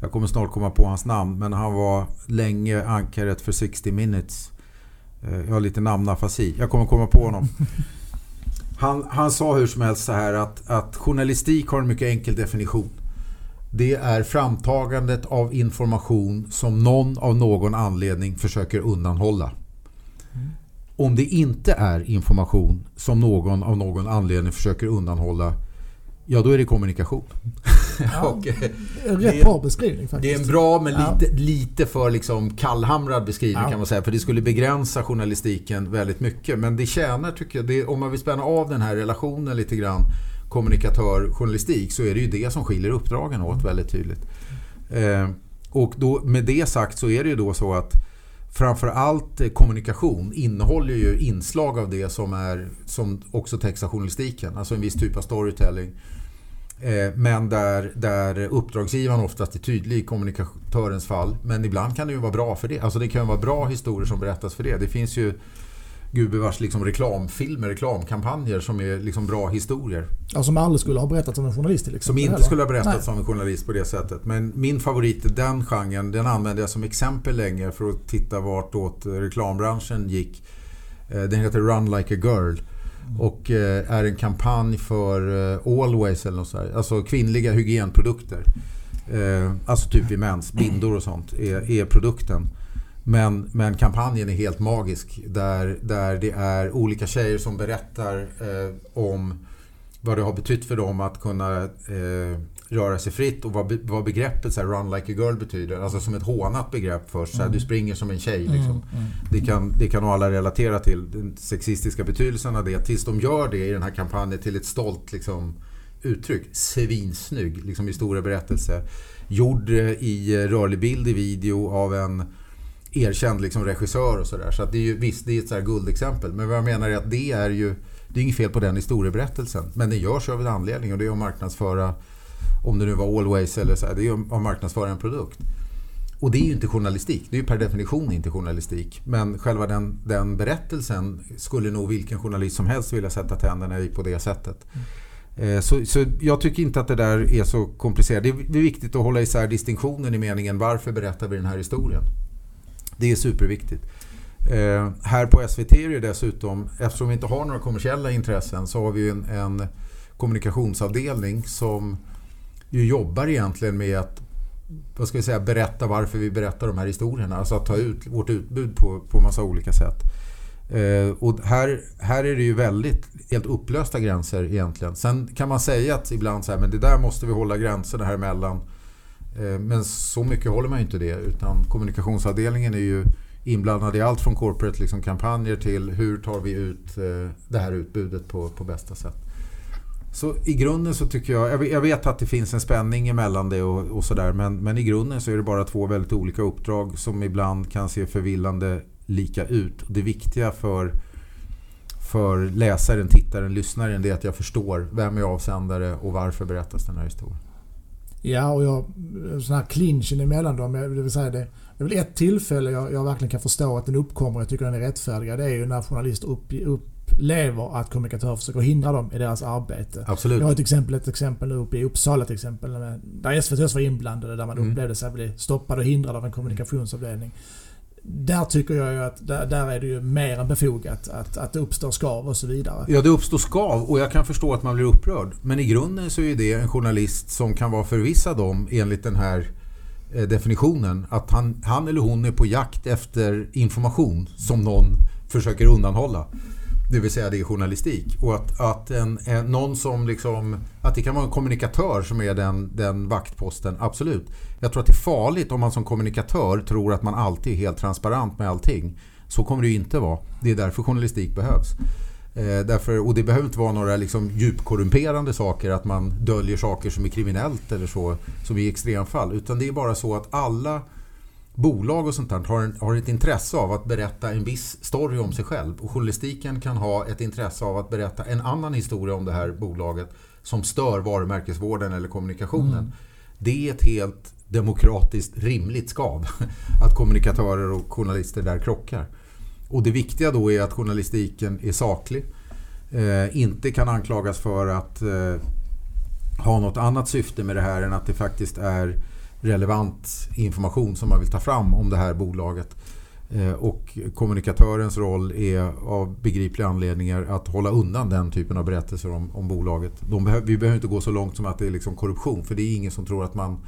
jag kommer snart komma på hans namn, men han var länge ankaret för 60 minutes. Eh, jag har lite namnafasi. Jag kommer komma på honom. Han, han sa hur som helst så här att, att journalistik har en mycket enkel definition. Det är framtagandet av information som någon av någon anledning försöker undanhålla. Om det inte är information som någon av någon anledning försöker undanhålla Ja, då är det kommunikation. Ja, och, en rätt bra beskrivning faktiskt. Det är en bra men lite, ja. lite för liksom kallhamrad beskrivning ja. kan man säga. För det skulle begränsa journalistiken väldigt mycket. Men det tjänar, tycker jag, det, om man vill spänna av den här relationen lite grann kommunikatör-journalistik så är det ju det som skiljer uppdragen åt väldigt tydligt. Eh, och då, med det sagt så är det ju då så att framförallt eh, kommunikation innehåller ju inslag av det som, är, som också täcks av journalistiken. Alltså en viss typ av storytelling. Eh, men där, där uppdragsgivaren oftast är tydlig i kommunikatörens fall. Men ibland kan det ju vara bra för det. Alltså det kan vara bra historier som berättas för det. Det finns ju gubevars liksom reklamfilmer, reklamkampanjer som är liksom bra historier. Ja, som aldrig skulle ha berättats av en journalist till exempel. Som inte skulle ha berättats av en journalist på det sättet. Men min favorit i den genren, den använde jag som exempel länge för att titta vartåt reklambranschen gick. Eh, den heter Run Like a Girl. Och eh, är en kampanj för eh, Always eller något sådär. Alltså kvinnliga hygienprodukter. Alltså typ vid mens, bindor och sånt är, är produkten. Men, men kampanjen är helt magisk. Där, där det är olika tjejer som berättar eh, om vad det har betytt för dem att kunna eh, röra sig fritt och vad, vad begreppet så här, run like a girl betyder. Alltså som ett hånat begrepp först. Så här, mm. Du springer som en tjej. Liksom. Mm, mm. Det, kan, det kan alla relatera till. Den sexistiska betydelsen av det. Tills de gör det i den här kampanjen till ett stolt liksom, uttryck. Svinsnygg liksom, historieberättelse. Gjord i rörlig bild i video av en erkänd liksom regissör och sådär. Så att det är ju, visst, det är ett så guldexempel. Men vad jag menar är att det är ju, det är inget fel på den historieberättelsen. Men det görs av en anledning och det är att marknadsföra, om det nu var Always eller så här, det är att marknadsföra en produkt. Och det är ju inte journalistik. Det är ju per definition inte journalistik. Men själva den, den berättelsen skulle nog vilken journalist som helst vilja sätta tänderna i på det sättet. Mm. Så, så jag tycker inte att det där är så komplicerat. Det är viktigt att hålla isär distinktionen i meningen varför berättar vi den här historien. Det är superviktigt. Eh, här på SVT är det dessutom, eftersom vi inte har några kommersiella intressen, så har vi en, en kommunikationsavdelning som ju jobbar egentligen med att vad ska vi säga, berätta varför vi berättar de här historierna. Alltså att ta ut vårt utbud på, på massa olika sätt. Eh, och här, här är det ju väldigt helt upplösta gränser egentligen. Sen kan man säga att ibland så här, men det där måste vi hålla gränserna här emellan. Eh, men så mycket håller man ju inte det utan kommunikationsavdelningen är ju inblandad i allt från corporate liksom kampanjer till hur tar vi ut eh, det här utbudet på, på bästa sätt. Så i grunden så tycker jag, jag vet att det finns en spänning emellan det och, och sådär men, men i grunden så är det bara två väldigt olika uppdrag som ibland kan se förvillande lika ut. Det viktiga för, för läsaren, tittaren, lyssnaren det är att jag förstår vem är avsändare och varför berättas den här historien. Ja, och jag, sån här clinchen emellan dem, det vill säga det, det är väl ett tillfälle jag, jag verkligen kan förstå att den uppkommer, jag tycker den är rättfärdigad, det är ju när journalister upp, upp, upplever att kommunikatörer försöker hindra dem i deras arbete. Absolut. Jag har ett exempel, ett exempel uppe i Uppsala till exempel, där SVT var inblandade, där man Mm. upplevde sig bli stoppad och hindrad av en kommunikationsavdelning. Där tycker jag ju att där, där är det ju mer än befogat att, att det uppstår skav och så vidare. Ja, det uppstår skav och jag kan förstå att man blir upprörd. Men i grunden så är det en journalist som kan vara förvissad om, enligt den här eh, definitionen, att han, han eller hon är på jakt efter information som någon försöker undanhålla. Det vill säga det är journalistik. Och att, att en, en, någon som liksom, att det kan vara en kommunikatör som är den, den vaktposten, absolut. Jag tror att det är farligt om man som kommunikatör tror att man alltid är helt transparent med allting. Så kommer det ju inte vara. Det är därför journalistik behövs. Eh, därför, och det behöver inte vara några liksom djupkorrumperande saker, att man döljer saker som är kriminellt eller så, som i extremfall. Utan det är bara så att alla bolag och sånt där har, en, har ett intresse av att berätta en viss story om sig själv. Och journalistiken kan ha ett intresse av att berätta en annan historia om det här bolaget som stör varumärkesvården eller kommunikationen. Mm. Det är ett helt demokratiskt rimligt skav att kommunikatörer och journalister där krockar. Och det viktiga då är att journalistiken är saklig. Eh, inte kan anklagas för att eh, ha något annat syfte med det här än att det faktiskt är relevant information som man vill ta fram om det här bolaget. Eh, och kommunikatörens roll är av begripliga anledningar att hålla undan den typen av berättelser om, om bolaget. De behö vi behöver inte gå så långt som att det är liksom korruption för det är ingen som tror att man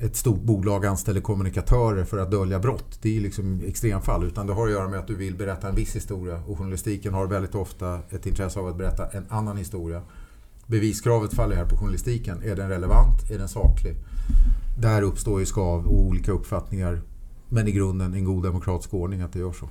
ett stort bolag anställer kommunikatörer för att dölja brott. Det är liksom extremfall. Utan det har att göra med att du vill berätta en viss historia. Och journalistiken har väldigt ofta ett intresse av att berätta en annan historia. Beviskravet faller här på journalistiken. Är den relevant? Är den saklig? Där uppstår ju skav och olika uppfattningar. Men i grunden en god demokratisk ordning att det gör så.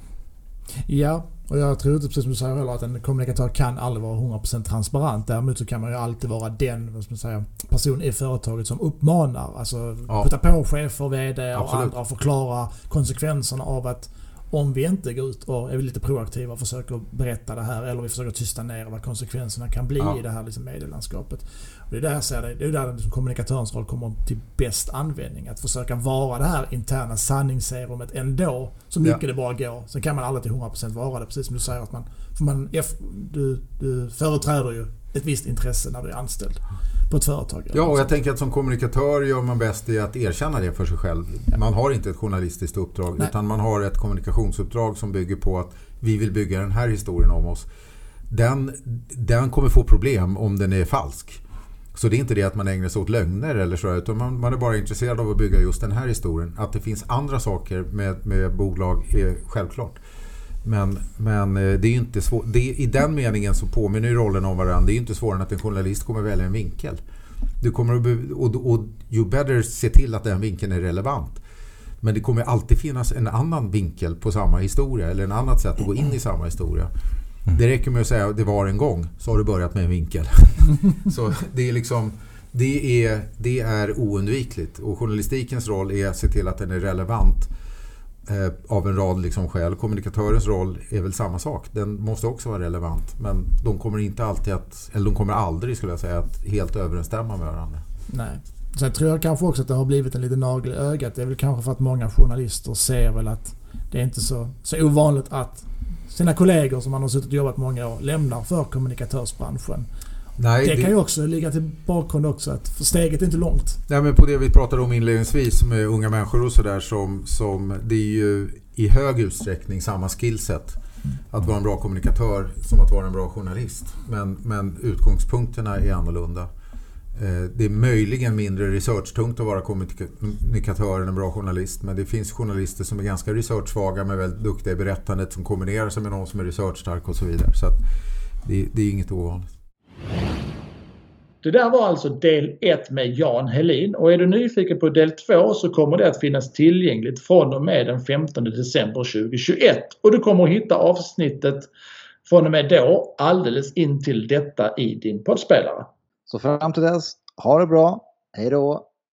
Ja, och jag tror inte precis som du säger heller att en kommunikatör kan aldrig vara 100% transparent. Däremot så kan man ju alltid vara den vad ska man säga, person i företaget som uppmanar. Alltså Ja. putta på chefer, VD och Absolut. andra och förklara konsekvenserna av att om vi inte går ut och är lite proaktiva och försöker berätta det här eller vi försöker tysta ner vad konsekvenserna kan bli Ja. i det här liksom medielandskapet. Och det är där jag ser det. Det är där liksom kommunikatörens roll kommer till bäst användning. Att försöka vara det här interna sanningsserumet ändå så mycket Ja. det bara går. Sen kan man aldrig till 100% vara det. Precis som du säger att man... För man du, du företräder ju ett visst intresse när du är anställd på ett företag. Ja, och jag tänker att som kommunikatör gör man bäst i att erkänna det för sig själv. Man har inte ett journalistiskt uppdrag Nej. utan man har ett kommunikationsuppdrag som bygger på att vi vill bygga den här historien om oss. Den, den kommer få problem om den är falsk. Så det är inte det att man ägnar sig åt lögner eller så, utan man, man är bara intresserad av att bygga just den här historien. Att det finns andra saker med, med bolag är självklart. Men, men eh, det är inte svår, Det, I den meningen så påminner ju rollerna om varandra. Det är ju inte svårare än att en journalist kommer välja en vinkel. Du kommer att, be- och, och you better se till att den vinkeln är relevant. Men det kommer alltid finnas en annan vinkel på samma historia eller en annat sätt att gå in i samma historia. Det räcker med att säga att det var en gång så har du börjat med en vinkel. så det är liksom det är, det är oundvikligt och journalistikens roll är att se till att den är relevant Eh, av en rad liksom skäl. Kommunikatörens roll är väl samma sak. Den måste också vara relevant. Men de kommer inte alltid att, eller de kommer aldrig skulle jag säga, att helt överensstämma med varandra. Nej. Sen tror jag kanske också att det har blivit en liten nagel i ögat. Det är väl kanske för att många journalister ser väl att det är inte så, så ovanligt att sina kollegor som man har suttit och jobbat många år lämnar för kommunikatörsbranschen. Nej, Det kan ju också ligga till bakgrund också att för steget är inte långt. Nej, men på det vi pratade om inledningsvis med unga människor och sådär som, som det är ju i hög utsträckning samma skillset att vara en bra kommunikatör som att vara en bra journalist. Men, men utgångspunkterna är annorlunda. Eh, Det är möjligen mindre researchtungt att vara kommunikatör än en bra journalist. Men det finns journalister som är ganska researchsvaga men väldigt duktiga i berättandet som kombinerar sig med någon som är researchstark och så vidare. Så det, det är inget ovanligt. Det där var alltså del 1 med Jan Helin och är du nyfiken på del 2 så kommer det att finnas tillgängligt från och med den 15 december 2021 och du kommer att hitta avsnittet från och med då alldeles in till detta i din poddspelare. Så fram till dess, ha det bra. Hej då!